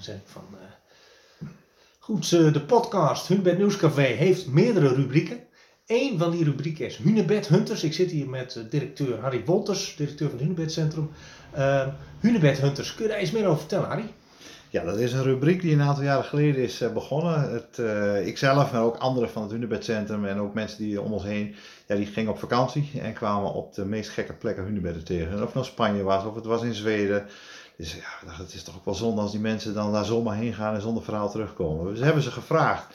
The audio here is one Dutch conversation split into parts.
zeg ik van... eh, Goed, eh, de podcast Hunebed Nieuwscafé heeft meerdere rubrieken. Eén van die rubrieken is Hunebed Hunters. Ik zit hier met eh, directeur Harry Wolters, directeur van het Hunebed Centrum. Hunebed Hunters, kun je daar iets meer over vertellen, Harry? Ja, dat is een rubriek die een aantal jaren geleden is begonnen. Het, ikzelf, maar ook anderen van het Hunebedcentrum en ook mensen die om ons heen, ja, die gingen op vakantie en kwamen op de meest gekke plekken hunebedden tegen. of het nou Spanje was, of het was in Zweden. Dus ja, het is toch ook wel zonde als die mensen dan daar zomaar heen gaan en zonder verhaal terugkomen. Dus hebben ze gevraagd,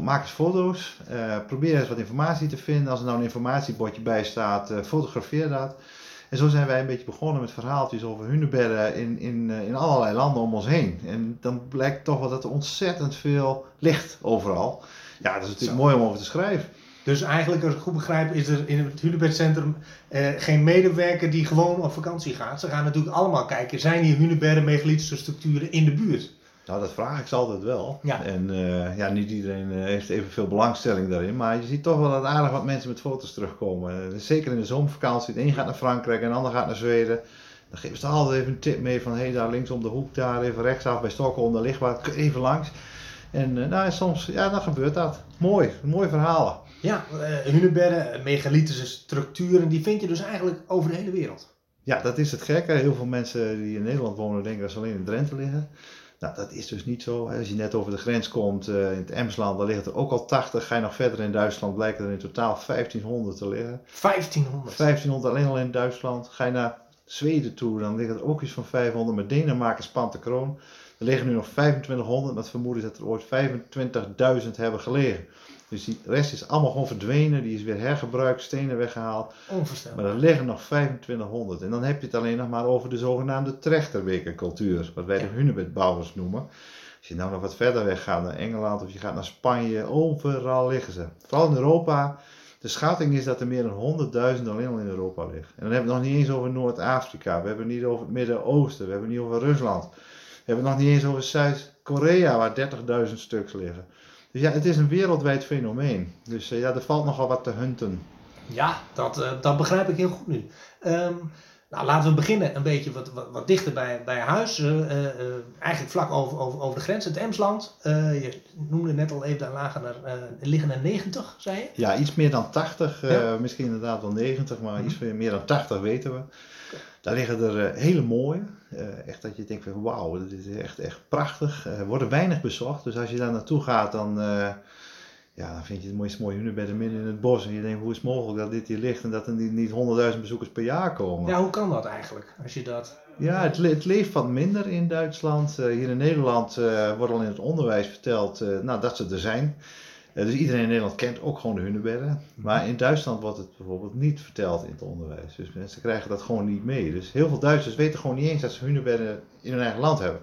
maak eens foto's, uh, probeer eens wat informatie te vinden. Als er nou een informatiebordje bij staat, fotografeer dat. En zo zijn wij een beetje begonnen met verhaaltjes over hunebedden in, in, eh, in allerlei landen om ons heen. En dan blijkt toch wel dat er ontzettend veel ligt overal. Ja, dat is natuurlijk mooi om over te schrijven. Dus eigenlijk, als ik goed begrijp, is er in het hunebedcentrum eh, geen medewerker die gewoon op vakantie gaat. Ze gaan natuurlijk allemaal kijken, zijn hier hunebedden, megalithische structuren in de buurt? Nou, dat vraag ik ze altijd wel. Ja. En uh, ja, niet iedereen uh, heeft evenveel belangstelling daarin. Maar je ziet toch wel dat aardig wat mensen met foto's terugkomen. Uh, zeker in de zomervakantie. De een gaat naar Frankrijk en de ander gaat naar Zweden. Dan geven ze altijd even een tip mee van... hé, hey, daar links om de hoek, daar even rechtsaf bij Stockholm, daar ligt wat. Even langs. En nou, soms, ja, dan gebeurt dat. Mooi, mooie verhalen. Ja, hunebedden, megalithische structuren, die vind je dus eigenlijk over de hele wereld. Ja, dat is het gekke. Heel veel mensen die in Nederland wonen denken dat ze alleen in Drenthe liggen. Nou, dat is dus niet zo. Als je net over de grens komt uh, in het Emsland, dan liggen er ook al 80. Ga je nog verder in Duitsland, blijken er in totaal 1500 te liggen. 1500? 1500 alleen al in Duitsland. Ga je naar Zweden toe, dan liggen er ook iets van 500. Maar Denemarken spant de kroon. Er liggen nu nog 2500, met vermoeden dat er ooit 25.000 hebben gelegen. Dus die rest is allemaal gewoon verdwenen, die is weer hergebruikt, stenen weggehaald. Onvoorstelbaar. Maar er liggen nog 2500. En dan heb je het alleen nog maar over de zogenaamde trechterbekercultuur, wat wij ja. de hunebedbouwers noemen. Als je nou nog wat verder weg gaat naar Engeland of je gaat naar Spanje, overal liggen ze. Vooral in Europa. De schatting is dat er meer dan 100.000 alleen al in Europa liggen. En dan hebben we het nog niet eens over Noord-Afrika, we hebben het niet over het Midden-Oosten, we hebben het niet over Rusland. We hebben het nog niet eens over Zuid-Korea, waar 30.000 stuks liggen. Dus ja, het is een wereldwijd fenomeen. Dus uh, ja, er valt nogal wat te hunten. Ja, dat, uh, dat begrijp ik heel goed nu. Um, nou, laten we beginnen een beetje wat, wat, wat dichter bij, bij huis. Uh, eigenlijk vlak over, over, over de grens, het Emsland. je noemde net al even, daar lagen er, liggen er 90, zei je? Ja, iets meer dan 80. Ja. Misschien inderdaad wel 90, maar mm -hmm. iets meer dan 80 weten we. Daar liggen er hele mooie. Uh, echt dat je denkt van wauw, dit is echt, echt prachtig. Er uh, worden weinig bezocht, dus als je daar naartoe gaat, dan, ja, dan vind je het mooiste mooie hunebedden midden in het bos. En je denkt, hoe is het mogelijk dat dit hier ligt en dat er niet, 100.000 bezoekers per jaar komen? Ja, hoe kan dat eigenlijk? Als je dat... Ja, het, het leeft wat minder in Duitsland. hier in Nederland wordt al in het onderwijs verteld nou, dat ze er zijn. Dus iedereen in Nederland kent ook gewoon de hunebedden. Maar in Duitsland wordt het bijvoorbeeld niet verteld in het onderwijs. Dus mensen krijgen dat gewoon niet mee. Dus heel veel Duitsers weten gewoon niet eens dat ze hunebedden in hun eigen land hebben.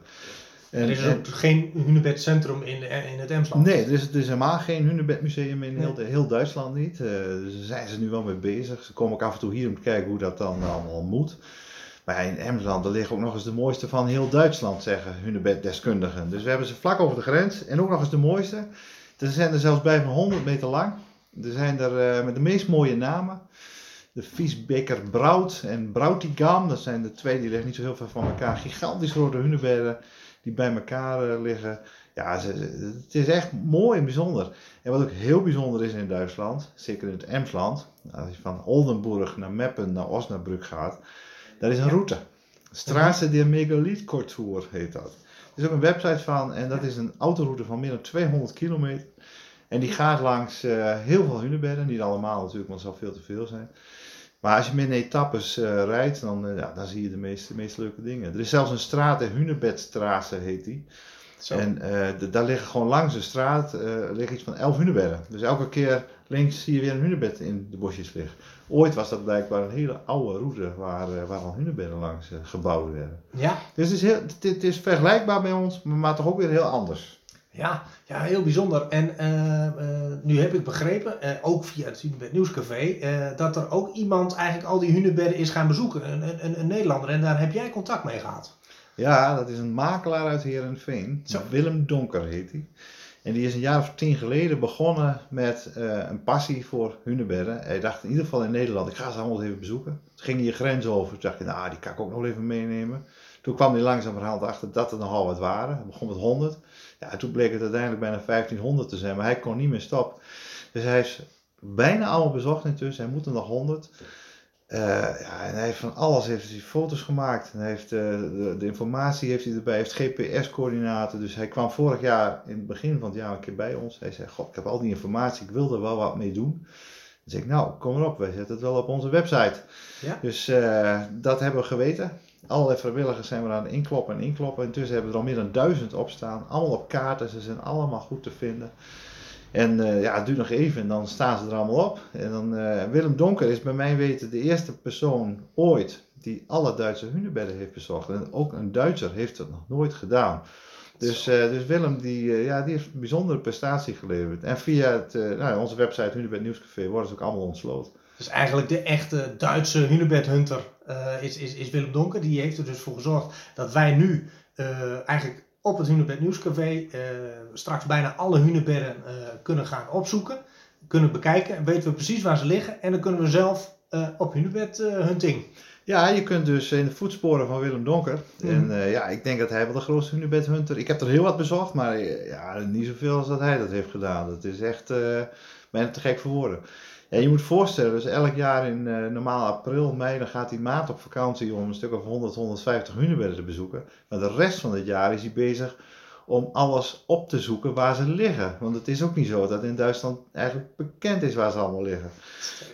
En, er is ook geen hunebedcentrum in, in het Emsland? Nee, er is, er is helemaal geen hunebedmuseum in heel, heel Duitsland niet. Uh, dus daar zijn ze nu wel mee bezig. Ze komen ook af en toe hier om te kijken hoe dat dan allemaal moet. Maar in Emsland, daar liggen ook nog eens de mooiste van heel Duitsland, zeggen hunebeddeskundigen. Dus we hebben ze vlak over de grens en ook nog eens de mooiste. Er zijn er zelfs bij van 100 meter lang. Er zijn er uh, met de meest mooie namen. De Viesbeker Brout en Broutigam. Dat zijn de twee die liggen niet zo heel ver van elkaar. Gigantisch grote hunebedden die bij elkaar uh, liggen. Ja, ze, het is echt mooi en bijzonder. En wat ook heel bijzonder is in Duitsland, zeker in het Emsland, als je van Oldenburg naar Meppen naar Osnabrück gaat, daar is een route. Straße der Megalitkultur heet dat. Er is ook een website van en dat is een autoroute van meer dan 200 kilometer. En die gaat langs uh, heel veel hunebedden, niet allemaal natuurlijk, want het zal veel te veel zijn. Maar als je met etappes uh, rijdt, dan, uh, ja, dan zie je de meest, meest leuke dingen. Er is zelfs een straat, de Hunebedstraße heet die. Zo. En de, daar liggen gewoon langs de straat liggen iets van 11 hunebedden. Dus elke keer links zie je weer een hunebed in de bosjes liggen. Ooit was dat blijkbaar een hele oude route waar, waar al hunebedden langs gebouwd werden. Ja. Dus het is, heel, het, is vergelijkbaar bij ons, maar toch ook weer heel anders. Ja, ja, heel bijzonder. En uh, uh, nu heb ik begrepen, uh, ook via het Hunebed Nieuwscafé, dat er ook iemand eigenlijk al die hunebedden is gaan bezoeken. Een, een, een, Nederlander. En daar heb jij contact mee gehad. Ja, dat is een makelaar uit Herenveen. Willem Donker heet hij. En die is een jaar of tien geleden begonnen met een passie voor hunebedden. Hij dacht in ieder geval in Nederland, ik ga ze allemaal even bezoeken. Toen ging hij grens over. Toen dacht je, nou, die kan ik ook nog even meenemen. Toen kwam hij langzamerhand achter dat er nogal wat waren. Hij begon met 100. Ja, toen bleek het uiteindelijk bijna 1500 te zijn, maar hij kon niet meer stoppen. Dus hij is bijna allemaal bezocht intussen. Hij moet er nog 100. Uh, ja, en hij heeft van alles heeft hij foto's gemaakt. En heeft, uh, de, de, informatie heeft hij erbij, heeft GPS-coördinaten. Dus hij kwam vorig jaar, in het begin van het jaar, een keer bij ons. Hij zei: God, ik heb al die informatie, ik wil er wel wat mee doen. Dan zeg ik: Nou, kom erop, wij zetten het wel op onze website. Ja. Dus uh, dat hebben we geweten. Allerlei vrijwilligers zijn we aan het inkloppen en inkloppen. Intussen hebben we er al meer dan duizend op staan. Allemaal op kaarten, ze zijn allemaal goed te vinden. En uh, ja, het duurt nog even en dan staan ze er allemaal op. En dan, uh, Willem Donker is bij mij weten de eerste persoon ooit die alle Duitse hunebedden heeft bezocht. En ook een Duitser heeft het nog nooit gedaan. Dus, uh, dus Willem die, ja, die heeft een bijzondere prestatie geleverd. En via het, nou, onze website Hunebed Nieuwscafé worden ze ook allemaal ontsloten. Dus eigenlijk de echte Duitse hunebedhunter is, is, is Willem Donker. Die heeft er dus voor gezorgd dat wij nu eigenlijk op het Hunebed Nieuwscafé uh, straks bijna alle hunebedden uh, kunnen gaan opzoeken, kunnen bekijken en weten we precies waar ze liggen en dan kunnen we zelf uh, op hunebed hunting. Ja, je kunt dus in de voetsporen van Willem Donker. Mm. En ja, ik denk dat hij wel de grootste hunebedhunter. Ik heb er heel wat bezocht, maar ja, niet zoveel als dat hij dat heeft gedaan. Dat is echt bijna te gek voor woorden. Ja, je moet voorstellen, dus elk jaar in uh, normaal april, mei, dan gaat die maat op vakantie om een stuk of 100, 150 hunebedden te bezoeken. Maar de rest van het jaar is hij bezig om alles op te zoeken waar ze liggen. Want het is ook niet zo dat in Duitsland eigenlijk bekend is waar ze allemaal liggen.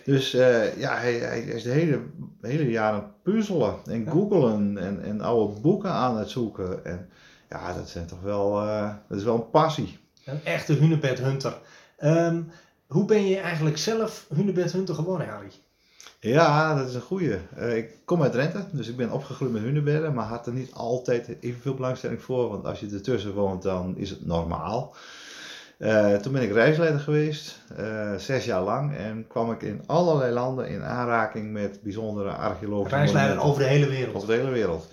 Dus uh, ja, hij, hij, is de hele, hele jaar aan het puzzelen en ja. googelen en, en oude boeken aan het zoeken. En ja, dat, zijn toch wel, uh, dat is wel een passie. Een echte hunebedhunter. Um, hoe ben je eigenlijk zelf hunebedhunter geworden, Harry? Ja, dat is een goeie. Uh, ik kom uit Drenthe, dus ik ben opgegroeid met hunebedden, maar had er niet altijd evenveel belangstelling voor, want als je ertussen woont, dan is het normaal. Uh, toen ben ik reisleider geweest, uh, zes jaar lang, en kwam ik in allerlei landen in aanraking met bijzondere archeologische Reisleider over de hele wereld? Over de hele wereld.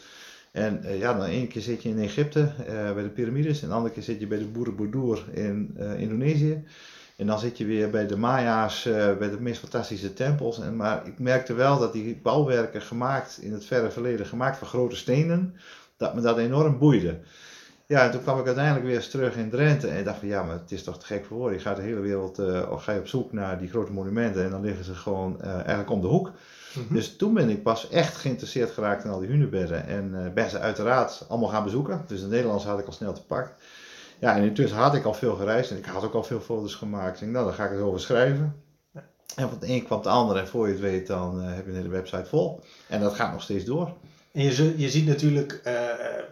En uh, ja, dan één keer zit je in Egypte bij de piramides, en de andere keer zit je bij de Borobudur in Indonesië. En dan zit je weer bij de Maya's, uh, bij de meest fantastische tempels. En, maar ik merkte wel dat die bouwwerken gemaakt in het verre verleden, gemaakt van grote stenen, dat me dat enorm boeide. Ja, en toen kwam ik uiteindelijk weer eens terug in Drenthe en dacht van ja, maar het is toch te gek voor woorden. Je gaat de hele wereld, uh, ga je op zoek naar die grote monumenten en dan liggen ze gewoon uh, eigenlijk om de hoek. Mm-hmm. Dus toen ben ik pas echt geïnteresseerd geraakt in al die hunebedden en ben ze uiteraard allemaal gaan bezoeken. Dus in het Nederlands had ik al snel te pak. Ja, en intussen had ik al veel gereisd en ik had ook al veel foto's gemaakt. Ik nou, dan ga ik het over schrijven. En van het een kwam het ander en voor je het weet, dan uh, heb je een hele website vol. En dat gaat nog steeds door. En je, je ziet natuurlijk uh,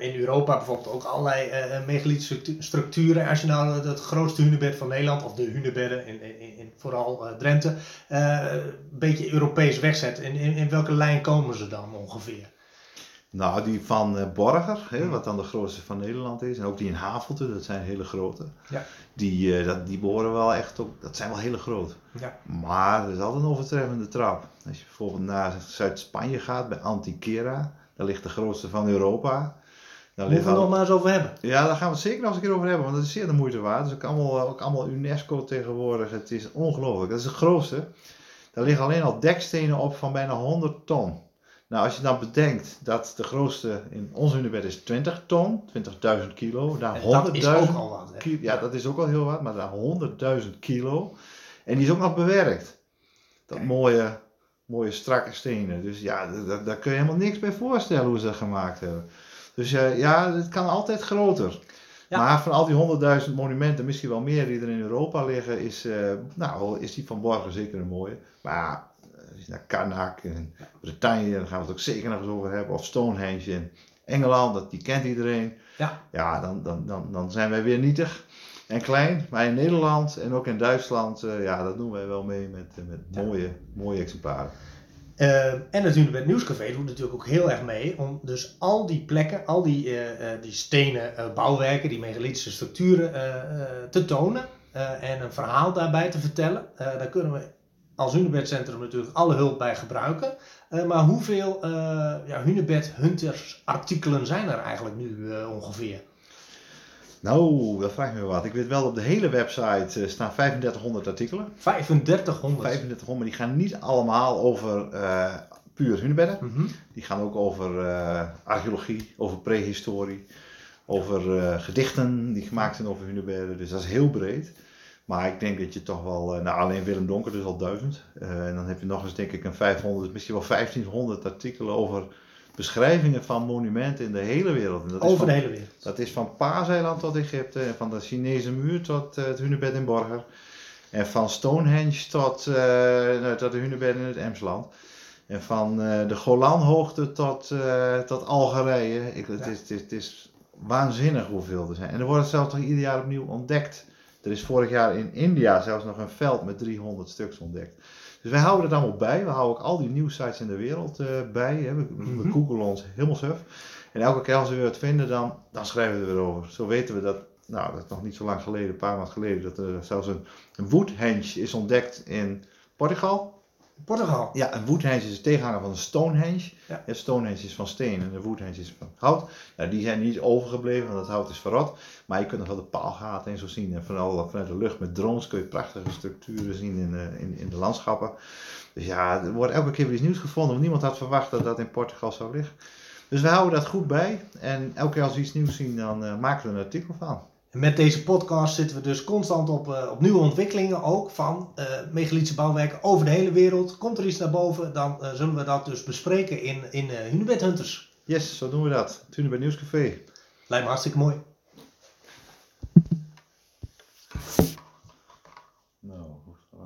in Europa bijvoorbeeld ook allerlei uh, megalithische structuren. Als je nou het grootste hunebed van Nederland, of de hunebedden in, in, in vooral Drenthe, een beetje Europees wegzet. In, in, in welke lijn komen ze dan ongeveer? Nou, die van uh, Borger, hè, wat dan de grootste van Nederland is. En ook die in Havelte, dat zijn hele grote. Ja. Die, uh, dat, die behoren wel echt ook, dat zijn wel hele groot. Ja. Maar er is altijd een overtreffende trap. Als je bijvoorbeeld naar Zuid-Spanje gaat, bij Antiquera, daar ligt de grootste van Europa. Daar Moeten we het nog maar eens over hebben? Ja, daar gaan we het zeker nog eens een keer over hebben, want dat is zeer de moeite waard. Het is ook allemaal, ook allemaal UNESCO tegenwoordig. Het is ongelooflijk. Dat is het grootste. Daar liggen alleen al dekstenen op van bijna 100 ton. Nou, als je dan bedenkt dat de grootste in ons hunebed is 20 ton, 20.000 kilo. Daar 100.000 dat is ook al wat. Ja, dat is ook al heel wat, maar daar 100.000 kilo. En die is ook nog bewerkt. Dat mooie, mooie strakke stenen. Dus ja, daar, daar kun je helemaal niks bij voorstellen hoe ze dat gemaakt hebben. Dus uh, ja, het kan altijd groter. Ja. Maar van al die 100.000 monumenten, misschien wel meer die er in Europa liggen, is, uh, nou, is die van Borgen zeker een mooie. Maar naar Karnak in Bretagne, daar gaan we het ook zeker nog eens over hebben. Of Stonehenge in Engeland, dat, die kent iedereen. Ja, ja dan, dan, dan, dan zijn wij weer nietig en klein. Maar in Nederland en ook in Duitsland, uh, ja, dat doen wij wel mee met, eh, met mooie, mooie exemplaren. Uh, en natuurlijk het Nieuwscafé doet natuurlijk ook heel erg mee om dus al die plekken, al die, die stenen bouwwerken, die megalithische structuren te tonen en een verhaal daarbij te vertellen. daar kunnen we als Hunebedcentrum natuurlijk alle hulp bij gebruiken. Uh, maar hoeveel uh, ja, Hunebed Hunters artikelen zijn er eigenlijk nu uh, ongeveer? Nou, dat vraag me wat. Ik weet wel, op de hele website staan 3500 artikelen. 3500? 3500, maar die gaan niet allemaal over puur hunebedden. Mhm. Die gaan ook over eh, archeologie, over prehistorie, over eh, gedichten die gemaakt zijn over hunebedden. Dus dat is heel breed. Maar ik denk dat je toch wel, eh, nou alleen Willem Donker dus al duizend. Eh, en dan heb je nog eens denk ik een 500, misschien wel 1500 artikelen over beschrijvingen van monumenten in de hele wereld. En dat is Over van- de hele wereld. dat is van Paaseiland tot Egypte, en van de Chinese muur tot eh, het hunebed in Borger. En van Stonehenge tot, nou, tot de hunebed in het Emsland. En van de Golanhoogte tot, tot Algerije. Ik, het, is, het, is, het is waanzinnig hoeveel er zijn. En er wordt zelfs nog ieder jaar opnieuw ontdekt. Er is vorig jaar in India zelfs nog een veld met 300 stuks ontdekt. Dus wij houden het allemaal bij. We houden ook al die nieuwsites in de wereld eh, bij. Hè. We, we Mhm. googelen ons helemaal suf. En elke keer als we weer wat vinden, dan, dan schrijven we er weer over. Zo weten we dat, nou dat is nog niet zo lang geleden, een paar maanden geleden, dat er zelfs een, een woodhenge is ontdekt in Portugal. Portugal. Ja, een woodhenge is de tegenhanger van een stonehenge. Ja. Ja, stonehenge is van steen en de woodhenge is van hout. Ja, die zijn niet overgebleven, want het hout is verrot. Maar je kunt nog wel de paalgaten en zo zien. En vooral vanuit de lucht met drones kun je prachtige structuren zien in, eh, in, in de landschappen. Dus ja, er wordt elke keer weer iets nieuws gevonden. Want niemand had verwacht dat dat in Portugal zou liggen. Dus we houden dat goed bij. En elke keer als we iets nieuws zien, dan eh, maken we er een artikel van. Met deze podcast zitten we dus constant op, eh, op nieuwe ontwikkelingen ook van megalitische megalithische bouwwerken over de hele wereld. Komt er iets naar boven, dan eh, zullen we dat dus bespreken in, in eh, Hunebed Hunters. Yes, zo doen we dat. Hunebed Nieuwscafé. Lijkt me hartstikke mooi.